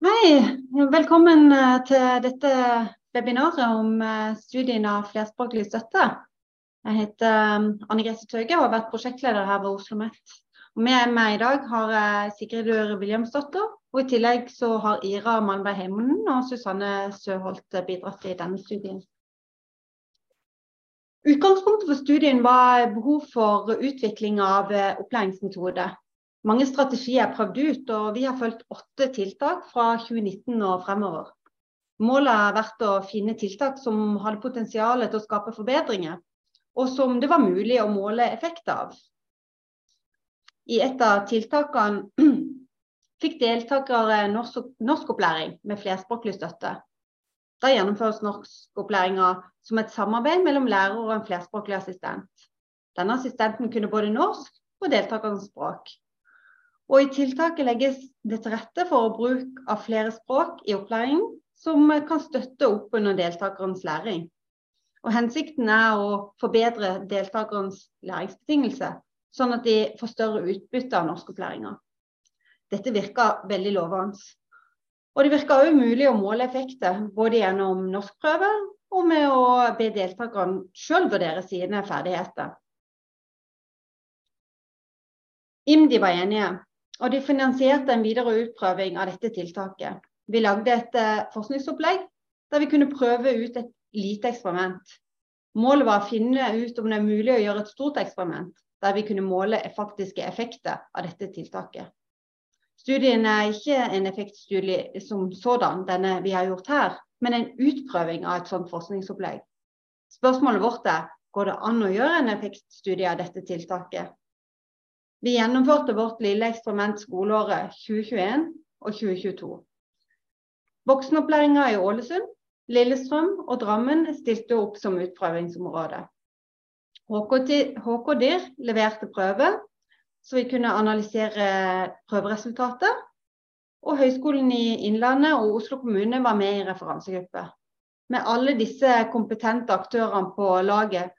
Hei, velkommen eh, til dette webinaret om eh, studien av flerspråklig støtte. Jeg heter eh, Anne Grete Tøge og har vært prosjektleder her ved Oslo OsloMet. Med meg i dag har jeg Sigridur Williamsdotter, og i tillegg så har Ira Malmberg Heimonen og Susanne Søholt bidratt i denne studien. Utgangspunktet for studien var behov for utvikling av opplæringsmetode mange strategier er prøvd ut, og vi har fulgt åtte tiltak fra 2019 og fremover. Målet har vært å finne tiltak som hadde potensial til å skape forbedringer, og som det var mulig å måle effekt av. I et av tiltakene fikk deltakere norsk, norskopplæring med flerspråklig støtte. Da gjennomføres norskopplæringa som et samarbeid mellom lærer og en flerspråklig assistent. Denne assistenten kunne både norsk og deltakerens språk. Og I tiltaket legges det til rette for bruk av flere språk i opplæringen, som kan støtte opp under deltakerens læring. Og Hensikten er å forbedre deltakerens læringsbetingelser, sånn at de får større utbytte av norskopplæringa. Dette virker veldig lovende. Og det virker òg mulig å måle effekter, både gjennom norskprøve og med å be deltakerne sjøl vurdere sine ferdigheter. IMDi var enige. Og de finansierte en videre utprøving av dette tiltaket. Vi lagde et eh, forskningsopplegg der vi kunne prøve ut et lite eksperiment. Målet var å finne ut om det er mulig å gjøre et stort eksperiment der vi kunne måle faktiske effekter av dette tiltaket. Studien er ikke en effektstudie som sådan, denne vi har gjort her, men en utprøving av et sånt forskningsopplegg. Spørsmålet vårt er går det an å gjøre en effektstudie av dette tiltaket. Vi gjennomførte vårt lille eksperiment skoleåret 2021 og 2022. Voksenopplæringa i Ålesund, Lillestrøm og Drammen stilte opp som utprøvingsområde. HK-DIR leverte prøve, så vi kunne analysere prøveresultatet. Og Høgskolen i Innlandet og Oslo kommune var med i referansegruppe. Med alle disse kompetente aktørene på laget,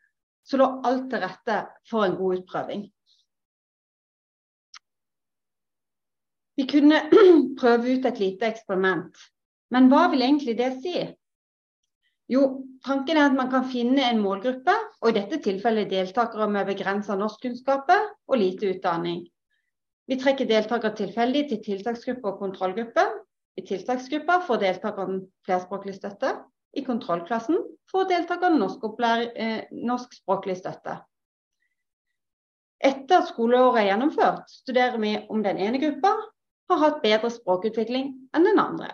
så lå alt til rette for en god utprøving. Vi kunne prøve ut et lite eksperiment. Men hva vil egentlig det si? Jo, tanken er at man kan finne en målgruppe, og i dette tilfellet deltakere med begrensa norskkunnskaper og lite utdanning. Vi trekker deltakere tilfeldig til tiltaksgruppe og kontrollgruppe. I tiltaksgruppa får deltakeren flerspråklig støtte. I kontrollklassen får deltakeren norsk norskspråklig støtte. Etter skoleåret er gjennomført, studerer vi om den ene gruppa har hatt bedre språkutvikling enn den andre.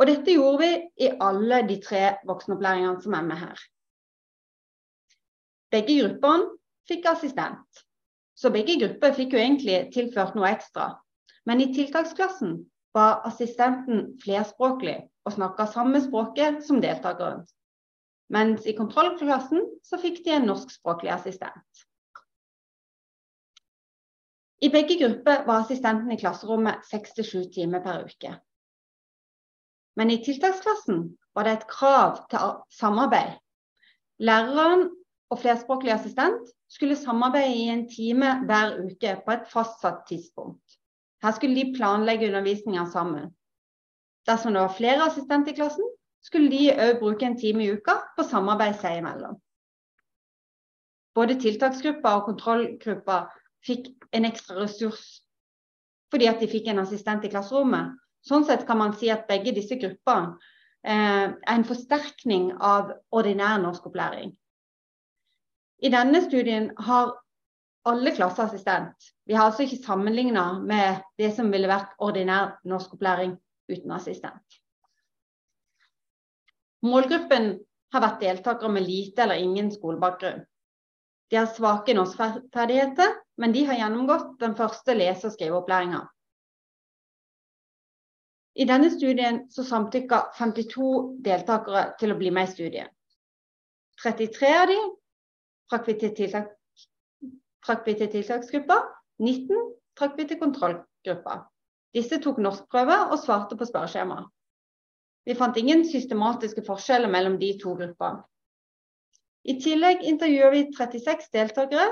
Og dette gjorde vi i alle de tre voksenopplæringene som er med her. Begge gruppene fikk assistent, så begge grupper fikk jo egentlig tilført noe ekstra. Men i tiltaksklassen var assistenten flerspråklig og snakka samme språket som deltakeren. Mens i kontrollklassen så fikk de en norskspråklig assistent. I begge grupper var assistenten i klasserommet seks til sju timer per uke. Men i tiltaksklassen var det et krav til samarbeid. Læreren og flerspråklig assistent skulle samarbeide i en time hver uke på et fastsatt tidspunkt. Her skulle de planlegge undervisninga sammen. Dersom det var flere assistenter i klassen, skulle de òg bruke en time i uka på samarbeid seg imellom. Både tiltaksgruppa og kontrollgruppa fikk en ekstra ressurs fordi at de fikk en assistent i klasserommet. Sånn sett kan man si at begge disse gruppene eh, er en forsterkning av ordinær norskopplæring. I denne studien har alle klasseassistent. Vi har altså ikke sammenligna med det som ville vært ordinær norskopplæring uten assistent. Målgruppen har vært deltakere med lite eller ingen skolebakgrunn. De har svake norskferdigheter, men de har gjennomgått den første lese- og skriveopplæringa. I denne studien så samtykka 52 deltakere til å bli med i studien. 33 av de trakk vi til, tiltak, trakk vi til tiltaksgruppa, 19 trakk vi til kontrollgruppa. Disse tok norskprøve og svarte på spørreskjema. Vi fant ingen systematiske forskjeller mellom de to gruppene. I tillegg intervjuer vi 36 deltakere,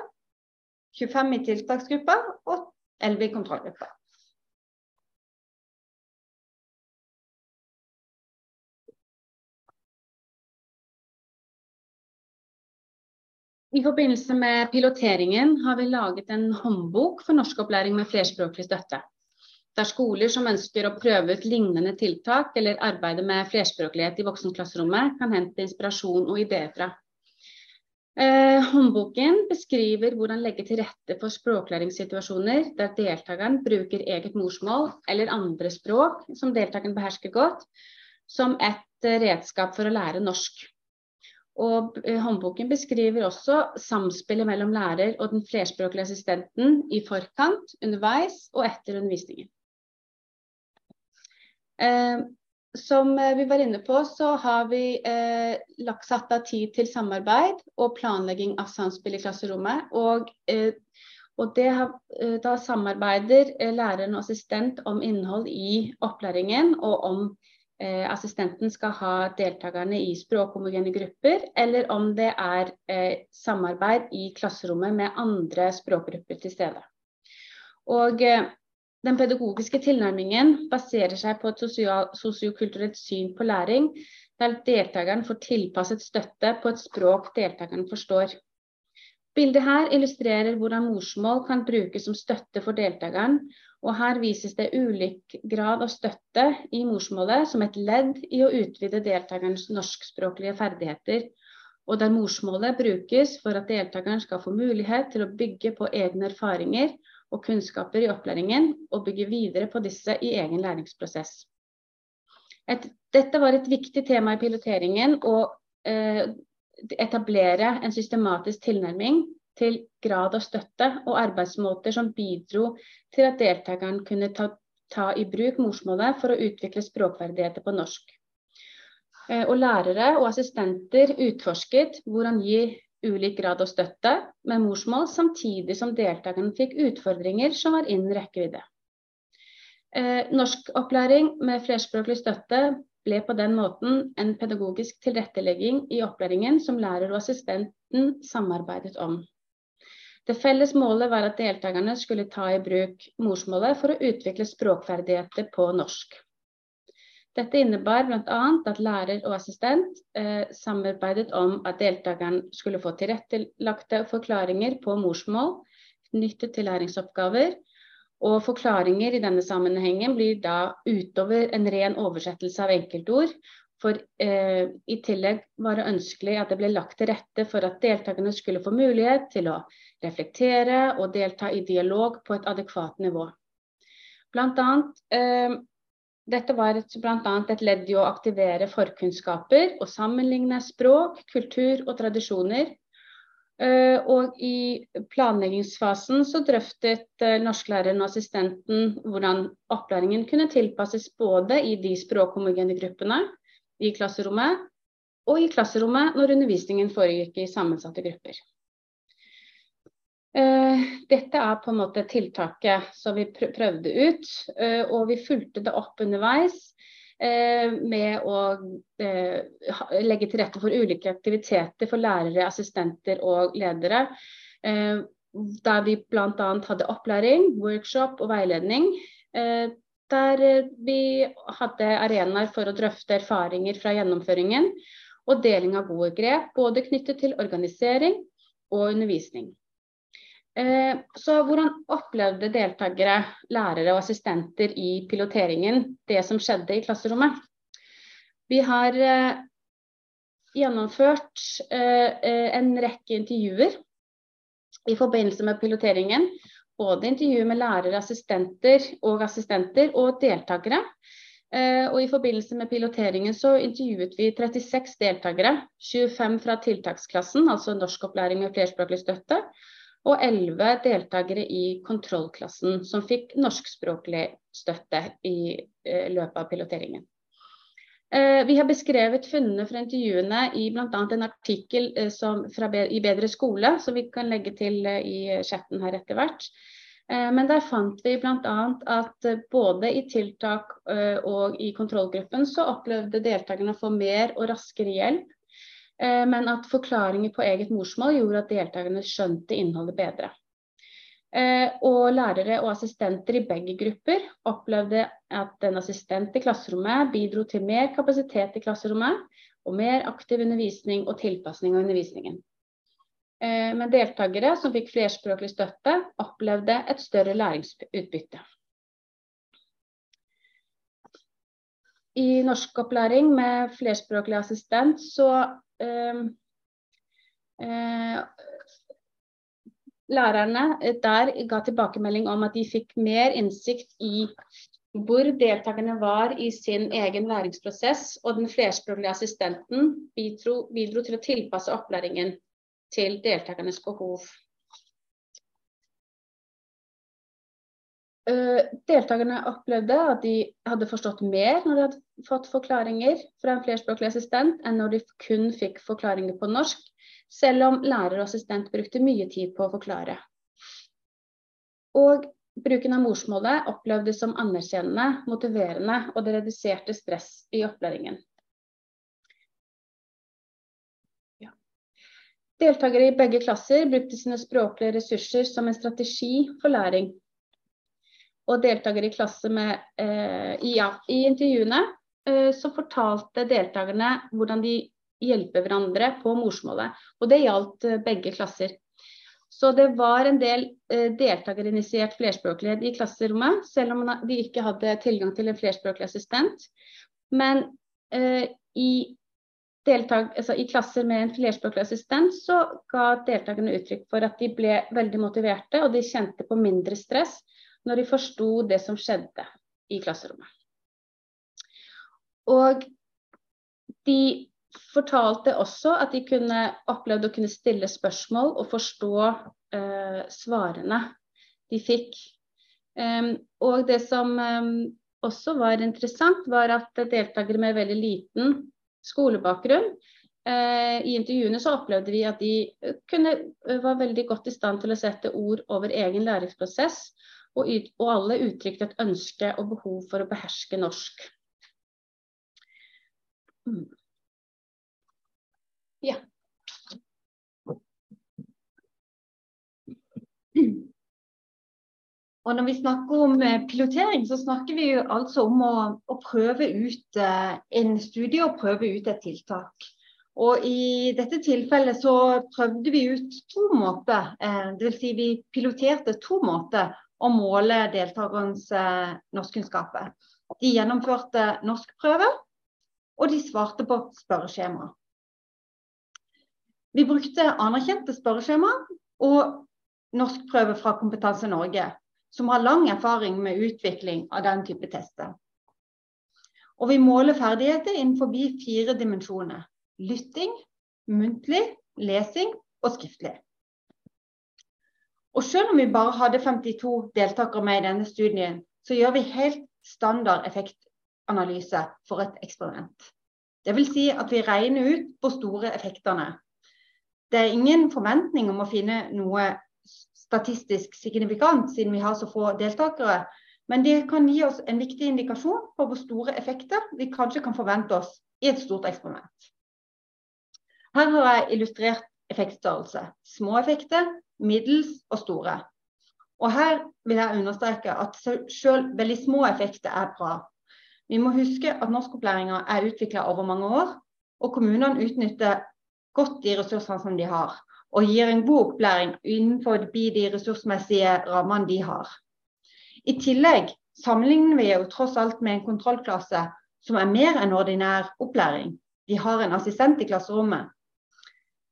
25 i tiltaksgruppa og 11 i kontrollgruppa. I forbindelse med piloteringen har vi laget en håndbok for norskopplæring med flerspråklig støtte. Der skoler som ønsker å prøve ut lignende tiltak eller arbeide med flerspråklighet i voksenklasserommet, kan hente inspirasjon og ideer fra. Eh, håndboken beskriver hvordan legge til rette for språklæringssituasjoner der deltakeren bruker eget morsmål eller andre språk som deltakeren behersker godt, som et redskap for å lære norsk. Og eh, Håndboken beskriver også samspillet mellom lærer og den flerspråklige assistenten i forkant, underveis og etter undervisningen. Eh, som vi var inne på, så har vi eh, lagt satt av tid til samarbeid og planlegging av samspill i klasserommet. Og, eh, og det, eh, da samarbeider eh, læreren og assistent om innhold i opplæringen og om eh, assistenten skal ha deltakerne i språkhomogene grupper, eller om det er eh, samarbeid i klasserommet med andre språkgrupper til stede. Og eh, den pedagogiske tilnærmingen baserer seg på et sosiokulturelt syn på læring, der deltakeren får tilpasset støtte på et språk deltakeren forstår. Bildet her illustrerer hvordan morsmål kan brukes som støtte for deltakeren, og her vises det ulik grad av støtte i morsmålet som et ledd i å utvide deltakerens norskspråklige ferdigheter, og der morsmålet brukes for at deltakeren skal få mulighet til å bygge på egne erfaringer og kunnskaper i opplæringen, og bygge videre på disse i egen læringsprosess. Et, dette var et viktig tema i piloteringen, å eh, etablere en systematisk tilnærming til grad av støtte og arbeidsmåter som bidro til at deltakeren kunne ta, ta i bruk morsmålet for å utvikle språkferdigheter på norsk. Eh, og lærere og assistenter utforsket hvordan gi ulik grad av støtte med morsmål, samtidig som deltakerne fikk utfordringer som var innen rekkevidde. Eh, norskopplæring med flerspråklig støtte ble på den måten en pedagogisk tilrettelegging i opplæringen som lærer og assistenten samarbeidet om. Det felles målet var at deltakerne skulle ta i bruk morsmålet for å utvikle språkferdigheter på norsk. Dette innebar bl.a. at lærer og assistent eh, samarbeidet om at deltakeren skulle få tilrettelagte forklaringer på morsmål knyttet til læringsoppgaver. Og forklaringer i denne sammenhengen blir da utover en ren oversettelse av enkeltord, for eh, i tillegg var det ønskelig at det ble lagt til rette for at deltakerne skulle få mulighet til å reflektere og delta i dialog på et adekvat nivå. Blant annet, eh, dette var bl.a. et ledd i å aktivere forkunnskaper og sammenligne språk, kultur og tradisjoner. Uh, og i planleggingsfasen så drøftet uh, norsklæreren og assistenten hvordan opplæringen kunne tilpasses både i de språkhomogene gruppene i klasserommet, og i klasserommet når undervisningen foregikk i sammensatte grupper. Uh, dette er på en måte tiltaket som vi prøvde ut, uh, og vi fulgte det opp underveis uh, med å legge til rette for ulike aktiviteter for lærere, assistenter og ledere. Der vi bl.a. hadde opplæring, workshop og veiledning der eh, vi hadde arenaer for å drøfte erfaringer fra gjennomføringen og deling av gode grep, både knyttet til organisering og undervisning. Eh, så hvordan opplevde deltakere, lærere og assistenter i piloteringen det som skjedde i klasserommet? Vi har eh, gjennomført en rekke intervjuer i forbindelse med piloteringen både intervjuer med lærere, assistenter og assistenter og deltakere. Eh, og I forbindelse med piloteringen så intervjuet vi 36 deltakere. 25 fra tiltaksklassen, altså norskopplæring med flerspråklig støtte. Og 11 deltakere i kontrollklassen, som fikk norskspråklig støtte i eh, løpet av piloteringen. Eh, vi har beskrevet funnene fra intervjuene i bl.a. en artikkel som, fra, i Bedre skole, som vi kan legge til i chatten her etter hvert. Eh, men der fant vi bl.a. at eh, både i tiltak eh, og i kontrollgruppen så opplevde deltakerne å få mer og raskere hjelp. Men at forklaringer på eget morsmål gjorde at deltakerne skjønte innholdet bedre. Og lærere og assistenter i begge grupper opplevde at en assistent i klasserommet bidro til mer kapasitet i klasserommet og mer aktiv undervisning og tilpasning av undervisningen. Eh, men deltakere som fikk flerspråklig støtte, opplevde et større læringsutbytte. I norskopplæring med flerspråklig assistent så eh, eh, Lærerne der ga tilbakemelding om at de fikk mer innsikt i hvor deltakerne var i sin egen læringsprosess, og den flerspråklige assistenten bidro, bidro til å tilpasse opplæringen til deltakernes behov. Deltakerne opplevde at de hadde forstått mer når de hadde fått forklaringer fra en flerspråklig assistent, enn når de kun fikk forklaringer på norsk, selv om lærer og assistent brukte mye tid på å forklare. Og bruken av morsmålet opplevdes som anerkjennende, motiverende, og det reduserte stress i opplæringen. Deltakere i begge klasser brukte sine språklige ressurser som en strategi for læring. Og deltakere i klasse med eh, ja, I intervjuene eh, så fortalte deltakerne hvordan de hjelper hverandre på morsmålet. Og det gjaldt eh, begge klasser. Så det var en del eh, deltakerinitiert flerspråklighet i klasserommet, selv om de ikke hadde tilgang til en flerspråklig assistent. Men eh, i deltak, altså I klasser med en flerspråklig assistent så ga deltakerne uttrykk for at de ble veldig motiverte, og de kjente på mindre stress når de forsto det som skjedde i klasserommet. Og de fortalte også at de kunne opplevde å kunne stille spørsmål og forstå eh, svarene de fikk. Um, og det som um, også var interessant, var at deltakere med veldig liten skolebakgrunn. Eh, I intervjuene så opplevde vi at de kunne, eh, var veldig godt i stand til å sette ord over egen læringsprosess, og, og alle uttrykte et ønske og behov for å beherske norsk. Mm. Ja. Og når vi snakker om eh, pilotering, så snakker vi jo altså om å, å prøve ut eh, en studie og prøve ut et tiltak. Og I dette tilfellet så prøvde vi ut to måter. Eh, Dvs. Si vi piloterte to måter å måle deltakernes eh, norskkunnskaper. De gjennomførte norskprøve, og de svarte på spørreskjema. Vi brukte anerkjente spørreskjema og norskprøve fra Kompetanse Norge som har lang erfaring med utvikling av den type tester. Og vi måler ferdigheter innenfor fire dimensjoner. Lytting, muntlig, lesing og skriftlig. Og selv om vi bare hadde 52 deltakere med i denne studien, så gjør vi helt standard effektanalyse for et eksperiment. Dvs. Si at vi regner ut hvor store effektene. Det er ingen forventning om å finne noe statistisk signifikant, siden vi har så få deltakere. Men det kan gi oss en viktig indikasjon på hvor store effekter vi kanskje kan forvente oss i et stort eksperiment. Her har jeg illustrert effektstørrelse. Små effekter, middels og store. Og her vil jeg understreke at selv veldig små effekter er bra. Vi må huske at norskopplæringa er utvikla over mange år, og kommunene utnytter godt de ressursene som de har og gir en god opplæring innenfor de ressursmessige rammene de har. I tillegg sammenligner vi jo tross alt med en kontrollklasse som er mer enn ordinær opplæring. De har en assistent i klasserommet.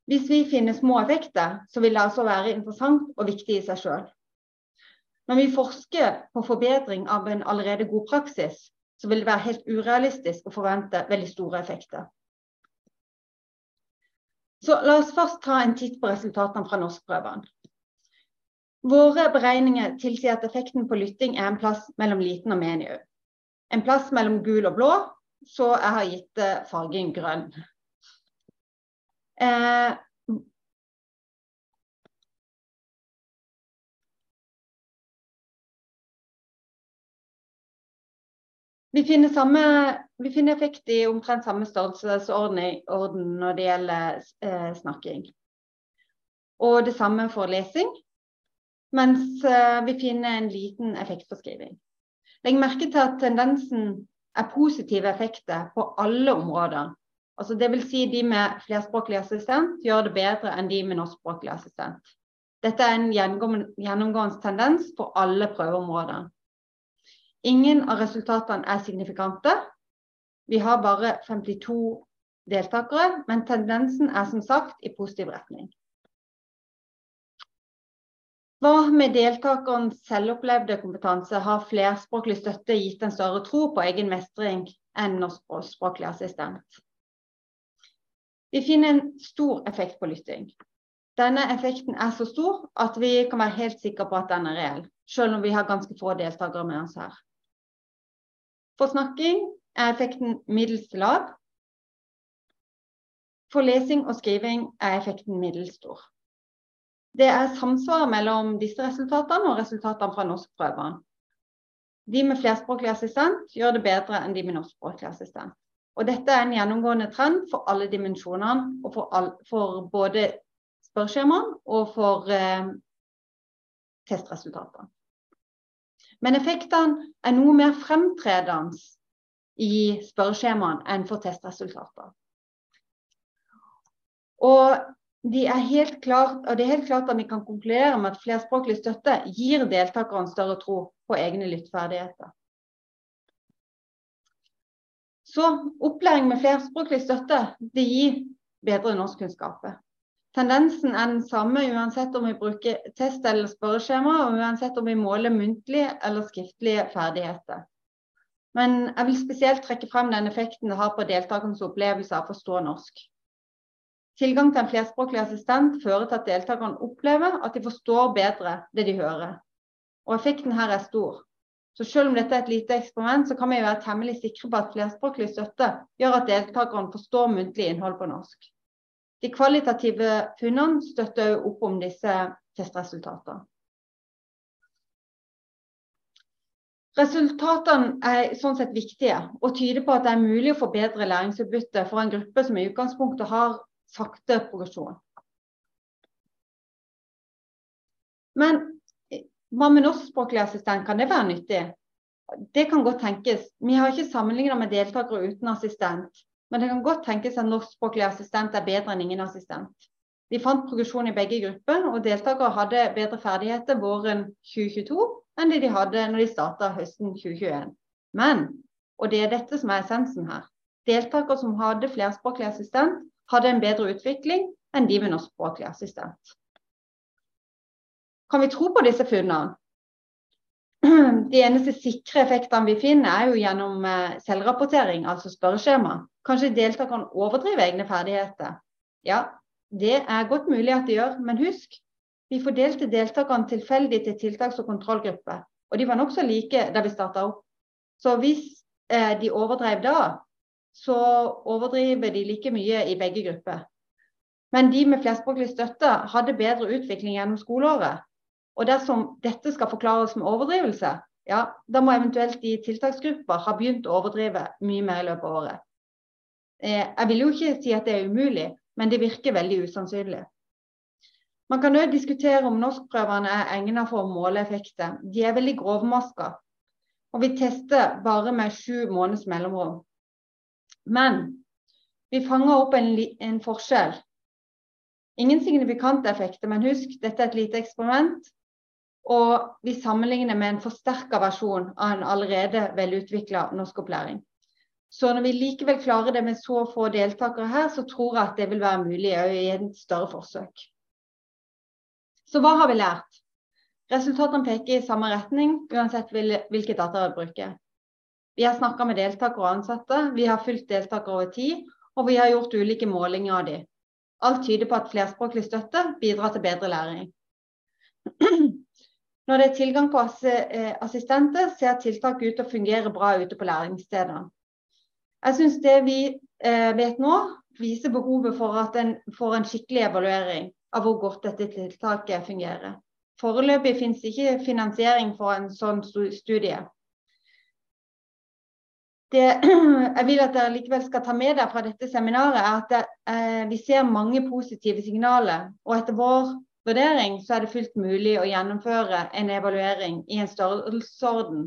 Hvis vi finner små effekter, så vil det altså være interessant og viktig i seg sjøl. Når vi forsker på forbedring av en allerede god praksis, så vil det være helt urealistisk å forvente veldig store effekter. Så la oss først ta en titt på resultatene fra norskprøvene. Våre beregninger tilsier at effekten på lytting er en plass mellom liten og medium. En plass mellom gul og blå, så jeg har gitt fargen grønn. Eh, Vi finner, samme, vi finner, effekt i omtrent samme størrelsesorden når det gjelder eh, snakking. Og det samme for lesing, mens eh, vi finner en liten effekt for skriving. Legg merke til at tendensen er positive effekter på alle områder. Altså Dvs. Si de med flerspråklig assistent gjør det bedre enn de med norskspråklig assistent. Dette er en gjennomgående tendens på alle prøveområder. Ingen av resultatene er signifikante. Vi har bare 52 deltakere, men tendensen er som sagt i positiv retning. Hva med deltakerens selvopplevde kompetanse? Har flerspråklig støtte gitt en større tro på egen mestring enn norskspråklig assistent? Vi finner en stor effekt på lytting. Denne effekten er så stor at vi kan være helt sikre på at den er reell, selv om vi har ganske få deltakere med oss her. For snakking er effekten middels lav. For lesing og skriving er effekten middels stor. Det er samsvar mellom disse resultatene og resultatene fra norskprøvene. De med flerspråklig assistent gjør det bedre enn de med norskspråklig assistent. Og dette er en gjennomgående trend for alle dimensjonene, og for, all, for både spørreskjemaene og for eh, testresultatene. Men effektene er noe mer fremtredende i spørreskjemaene enn for testresultater. Og de er helt klart, det er helt klart at vi kan konkludere med at flerspråklig støtte gir deltakerne større tro på egne lyttferdigheter. Så opplæring med flerspråklig støtte det gir bedre norskkunnskaper. Tendensen er den samme uansett om vi bruker test eller spørreskjema, og uansett om vi måler muntlige eller skriftlige ferdigheter. Men jeg vil spesielt trekke frem den effekten det har på deltakernes opplevelse av å forstå norsk. Tilgang til en flerspråklig assistent fører til at deltakerne opplever at de forstår bedre det de hører. Og effekten her er stor. Så selv om dette er et lite eksperiment, så kan vi være temmelig sikre på at flerspråklig støtte gjør at deltakerne forstår muntlig innhold på norsk. De kvalitative funnene støtter også opp om disse testresultatene. Resultatene er sånn sett viktige og tyder på at det er mulig å forbedre læringsutbyttet for en gruppe som i utgangspunktet har sakte progresjon. Men hva med norskspråklig assistent, kan det være nyttig? Det kan godt tenkes. Vi har ikke sammenlignet med deltakere uten assistent. Men det kan godt tenkes at norskspråklig assistent er bedre enn ingen assistent. De fant progresjon i begge grupper, og deltakere hadde bedre ferdigheter våren 2022 enn det de hadde når de starta høsten 2021. Men, og det er dette som er essensen her, deltakere som hadde flerspråklig assistent, hadde en bedre utvikling enn de med norskspråklig assistent. Kan vi tro på disse funnene? De eneste sikre effektene vi finner, er jo gjennom eh, selvrapportering, altså spørreskjema. Kanskje deltakerne overdriver egne ferdigheter. Ja, det er godt mulig at de gjør, men husk, vi fordelte deltakerne tilfeldig til tiltaks- og kontrollgrupper. Og de var nokså like da vi starta opp. Så hvis eh, de overdrev da, så overdriver de like mye i begge grupper. Men de med flerspråklig støtte hadde bedre utvikling gjennom skoleåret. Og dersom dette skal forklares med overdrivelse, ja, da må eventuelt de tiltaksgrupper ha begynt å overdrive mye mer i løpet av året. Eh, jeg vil jo ikke si at det er umulig, men det virker veldig usannsynlig. Man kan òg diskutere om norskprøvene er egnet for å måle effekter. De er veldig grovmaska. Og vi tester bare med sju måneders mellomrom. Men vi fanger opp en, en forskjell. Ingen signifikante effekter, men husk, dette er et lite eksperiment. Og vi sammenligner med en forsterka versjon av en allerede velutvikla norskopplæring. Så når vi likevel klarer det med så få deltakere her, så tror jeg at det vil være mulig i et større forsøk. Så hva har vi lært? Resultatene peker i samme retning, uansett hvilke data vi bruker. Vi har snakka med deltakere og ansatte, vi har fulgt deltakere over tid, og vi har gjort ulike målinger av dem. Alt tyder på at flerspråklig støtte bidrar til bedre læring. Når det er tilgang på eh, assistenter, ser tiltak ut til å fungere bra ute på læringsstedene. Jeg syns det vi eh, vet nå, viser behovet for at en får en skikkelig evaluering av hvor godt dette tiltaket fungerer. Foreløpig finnes ikke finansiering for en sånn studie det jeg vil at dere likevel skal ta med dere fra dette seminaret, er at det, eh, vi ser mange positive signaler. Og etter vår vurdering så er det fullt mulig å gjennomføre en evaluering i en størrelsesorden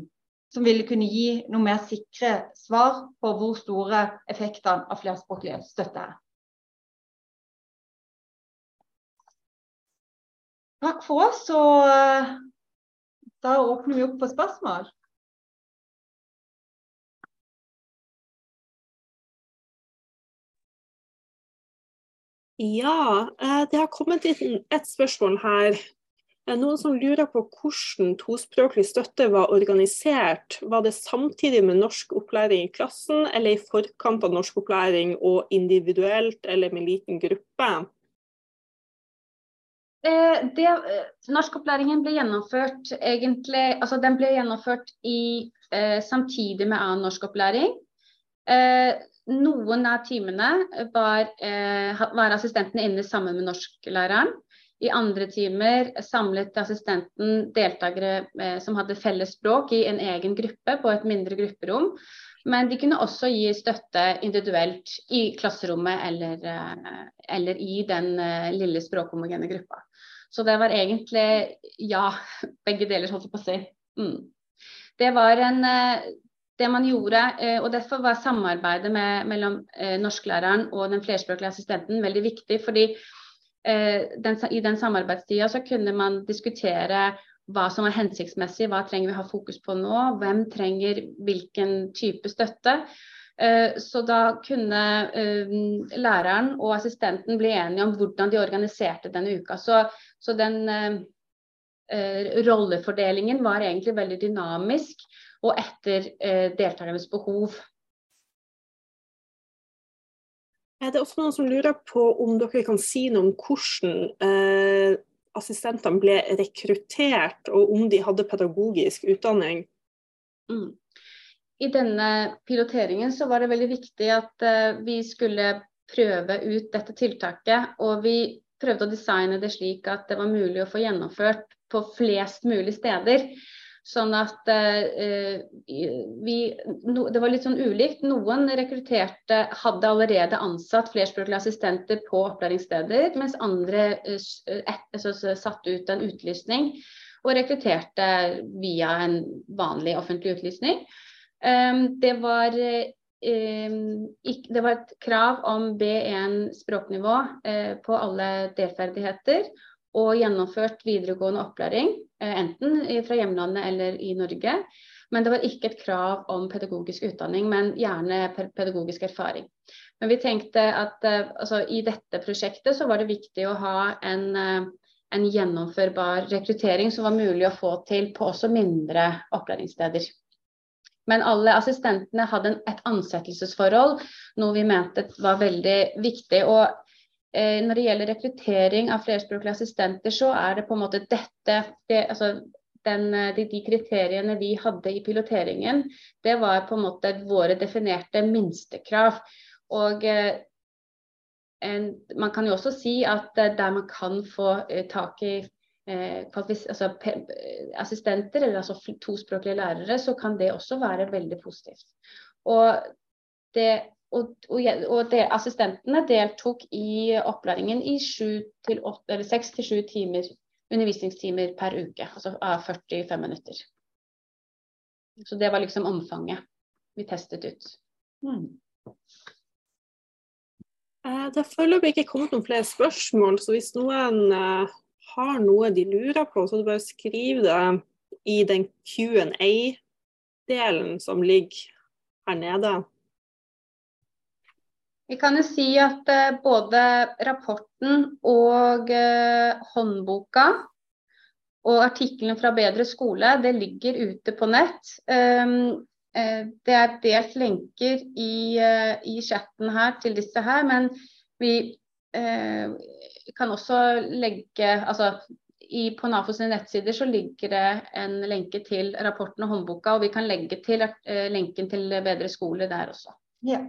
som ville kunne gi noe mer sikre svar på hvor store effektene av flerspråklig støtte er. Takk for oss, og eh, da åpner vi opp for spørsmål. Ja, eh, det har kommet inn et spørsmål her. Noen som lurer på hvordan tospråklig støtte var organisert. Var det samtidig med norsk opplæring i klassen, eller i forkant av norskopplæring og individuelt eller med liten gruppe? Eh, det, eh, norskopplæringen ble gjennomført egentlig altså ble gjennomført i, eh, samtidig med annen norskopplæring. Noen av timene var, eh, var assistentene inne sammen med norsklæreren. I andre timer samlet assistenten deltakere eh, som hadde felles språk i en egen gruppe på et mindre grupperom. Men de kunne også gi støtte individuelt i klasserommet eller, eh, eller i den lille språkhomogene gruppa. Så det var egentlig ja, begge deler, holdt jeg på å si. Mm. Det var en det man gjorde, eh, og Derfor var samarbeidet med, mellom eh, norsklæreren og den flerspråklige assistenten veldig viktig. fordi eh, den, I den samarbeidstida så kunne man diskutere hva som var hensiktsmessig, hva trenger vi ha fokus på nå, hvem trenger hvilken type støtte. Så da kunne læreren og assistenten bli enige om hvordan de organiserte denne uka. Så, så den rollefordelingen var egentlig veldig dynamisk og etter eh, deltakernes behov. Er det også noen som lurer på om dere kan si noe om hvordan eh, assistentene ble rekruttert, og om de hadde pedagogisk utdanning? Mm. I denne piloteringen så var det veldig viktig at eh, vi skulle prøve ut dette tiltaket. Og vi prøvde å designe det slik at det var mulig å få gjennomført på flest mulig steder. Sånn at eh, vi no, Det var litt sånn ulikt. Noen rekrutterte hadde allerede ansatt flerspråklige assistenter på opplæringssteder, mens andre eh, et, altså, satte ut en utlysning og rekrutterte via en vanlig offentlig utlysning. Eh, det var Um, det var et krav om B1 språknivå uh, på alle delferdigheter og gjennomført videregående opplæring, eh, enten fra hjemlandet eller i Norge. Men det var ikke et krav om pedagogisk utdanning, men gjerne pedagogisk erfaring. Men vi tenkte at eh, altså, i dette prosjektet så var det viktig å ha en, eh, en gjennomførbar rekruttering som var mulig å få til på også mindre opplæringssteder. Men alle assistentene hadde et ansettelsesforhold, noe vi mente var veldig viktig. Og når det gjelder rekruttering av flerspråklige assistenter, så er det på en måte dette det, altså den, eh, de, de, kriteriene vi hadde i piloteringen, det var på en måte våre definerte minstekrav. Og eh, en, man kan jo også si at eh, der man kan få eh, tak i eh, altså, assistenter, eller altså tospråklige lærere, så kan det også være veldig positivt. Og det og, og, og de, assistentene deltok i opplæringen i seks til sju timer undervisningstimer per uke, altså av 45 minutter. Så det var liksom omfanget vi testet ut. Mm. Eh, det er foreløpig ikke kommet noen flere spørsmål, så hvis noen uh, har noe de lurer på, så er det bare å skrive det i den Q&A-delen som ligger her nede. Vi kan jo si at uh, både rapporten og uh, håndboka og artiklene fra Bedre skole, det ligger ute på nett. Um, uh, det er delt lenker i, i, chatten her til disse her, men vi kan også legge altså, i, på NAFO sine nettsider så ligger det en lenke til rapporten og håndboka, og vi kan legge til lenken til Bedre skole der også. Ja.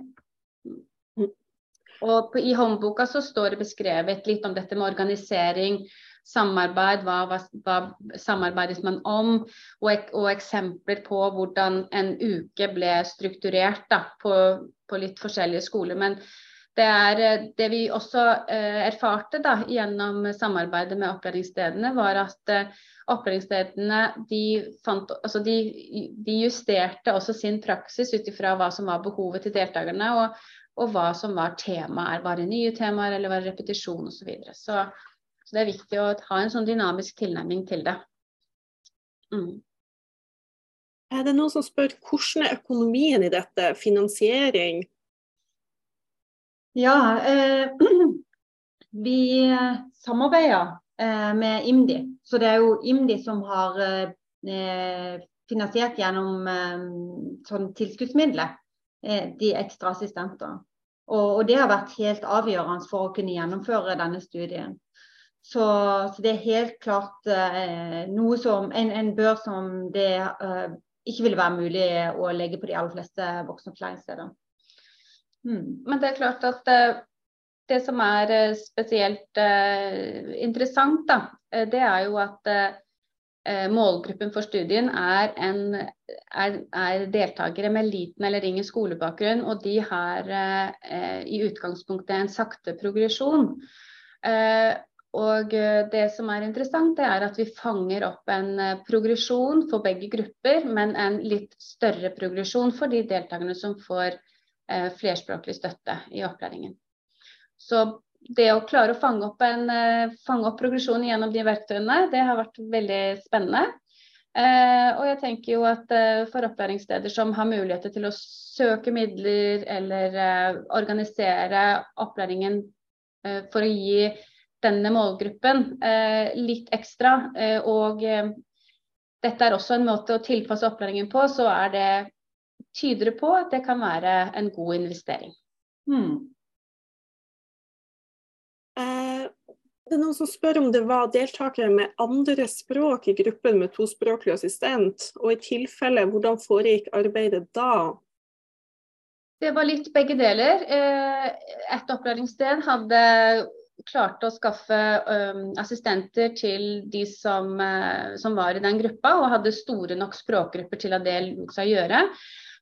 Og på, I håndboka så står det beskrevet litt om dette med organisering, samarbeid, hva, hva, hva samarbeides man om, og, og, eksempler på hvordan en uke ble strukturert da, på, på, litt forskjellige skoler. Men det, er, det vi også eh, erfarte da, gjennom samarbeidet med opplæringsstedene, var at, opplæringsstedene de, fant, altså de, de, justerte også sin praksis ut ifra hva som var behovet til deltakerne, og, og hva som var temaer. Var det nye temaer, eller var det repetisjon osv. Så, videre. så Så det er viktig å ha en sånn dynamisk tilnærming til det. Mm. Er det noen som spør hvordan er økonomien i dette? Finansiering? Ja, eh, vi samarbeider eh, med IMDi. Så det er jo IMDi som har eh, finansiert gjennom eh, sånn tilskuddsmidler eh, de ekstra assistentene. Og, og, det har vært helt avgjørende for å kunne gjennomføre denne studien. Så, så det er helt klart eh, noe som en, en, bør som det eh, ikke ville være mulig å legge på de aller fleste voksenopplæringssteder. Mm. Men det er klart at eh, det som er eh, spesielt eh, interessant, da, eh, det er jo at målgruppen for studien er, en, er, er, deltakere med liten eller ingen skolebakgrunn, og de har eh, i utgangspunktet en sakte progresjon. Eh, og eh, det som er interessant, det er at vi fanger opp en eh, progresjon for begge grupper, men en litt større progresjon for de deltakerne som får eh, flerspråklig støtte i opplæringen. Så det å klare å fange opp, en, fange opp progresjon gjennom de verktøyene, det har vært veldig spennende. og jeg tenker jo at for opplæringssteder som har muligheter til å søke midler eller organisere opplæringen for å gi denne målgruppen eh, litt ekstra. Eh, og eh, dette er også en måte å tilpasse opplæringen på, så er det tydeligere på at det kan være en god investering. Hmm. Det er noen som spør om det var deltakere med andre språk i gruppen med tospråklig assistent, og i tilfelle, hvordan foregikk arbeidet da? Det var litt begge deler. Et opplæringssted hadde klart å skaffe um, assistenter til de som, uh, som, var i den gruppa, og hadde store nok språkgrupper til at det lot seg gjøre.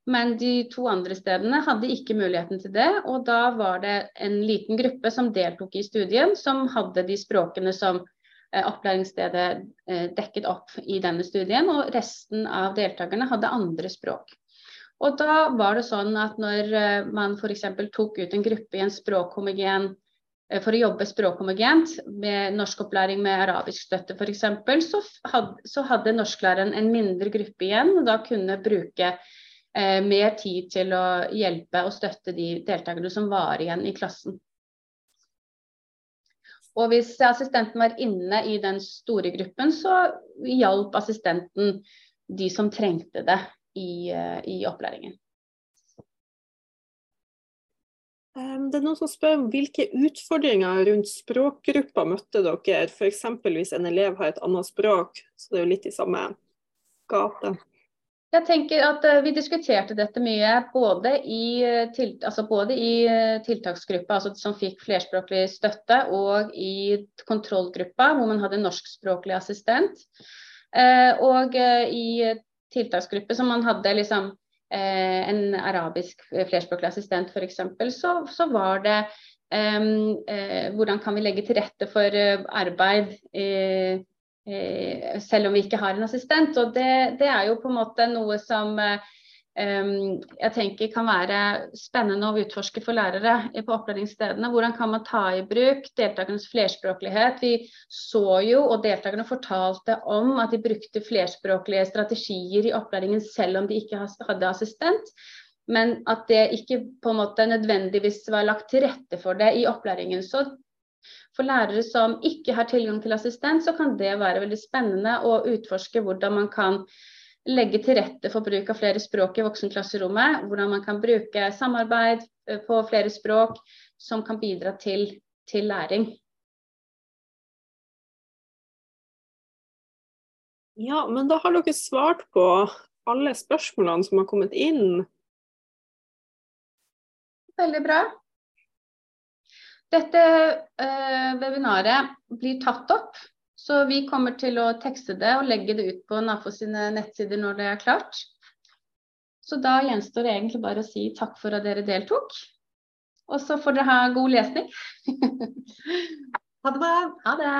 Men de to andre stedene hadde ikke muligheten til det. Og da var det en liten gruppe som deltok i studien, som hadde de språkene som uh, opplæringsstedet uh, dekket opp i denne studien. Og resten av deltakerne hadde andre språk. Og da var det sånn at når man f.eks. tok ut en gruppe i en språkhomogen Eh, for å jobbe språkhomogent med norskopplæring med arabisk støtte f.eks., så, så hadde norsklæreren en mindre gruppe igjen, og da kunne bruke eh, mer tid til å hjelpe og støtte de deltakerne som var igjen i klassen. Og hvis assistenten var inne i den store gruppen, så hjalp assistenten de som trengte det i, eh, i opplæringen. Det er noen som spør hvilke utfordringer rundt språkgruppa møtte dere, f.eks. hvis en elev har et annet språk, så det er jo litt i samme gate. Jeg tenker at uh, Vi diskuterte dette mye både i, eh, til, altså både i uh, tiltaksgruppa, altså som fikk flerspråklig støtte, og i kontrollgruppa, hvor man hadde norskspråklig assistent. Og i tiltaksgruppe som man hadde liksom Eh, en arabisk flerspråklig assistent f.eks., så, så var det um, uh, hvordan kan vi legge til rette for uh, arbeid uh, selv om vi ikke har en assistent. Og det, det, er jo på en måte noe som um, jeg tenker kan være spennende å utforske for lærere på opplæringsstedene. Hvordan kan man ta i bruk deltakernes flerspråklighet? Vi så jo, og deltakerne fortalte om, at de brukte flerspråklige strategier i opplæringen selv om de ikke hadde assistent. Men at det ikke på en måte nødvendigvis var lagt til rette for det i opplæringen. Så for lærere som ikke har tilgang til assistent, så kan det være veldig spennende å utforske hvordan man kan legge til rette for bruk av flere språk i voksenklasserommet. Hvordan man kan bruke samarbeid eh, på flere språk som kan bidra til, til læring. Ja, men da har dere svart på alle spørsmålene som har kommet inn. Veldig bra. Dette eh, webinaret blir tatt opp så vi kommer til å tekste det og legge det ut på NAFO sine nettsider når det er klart. Så da gjenstår det egentlig bare å si takk for at dere deltok. Og så får dere ha god lesning. ha det bra. Ha det.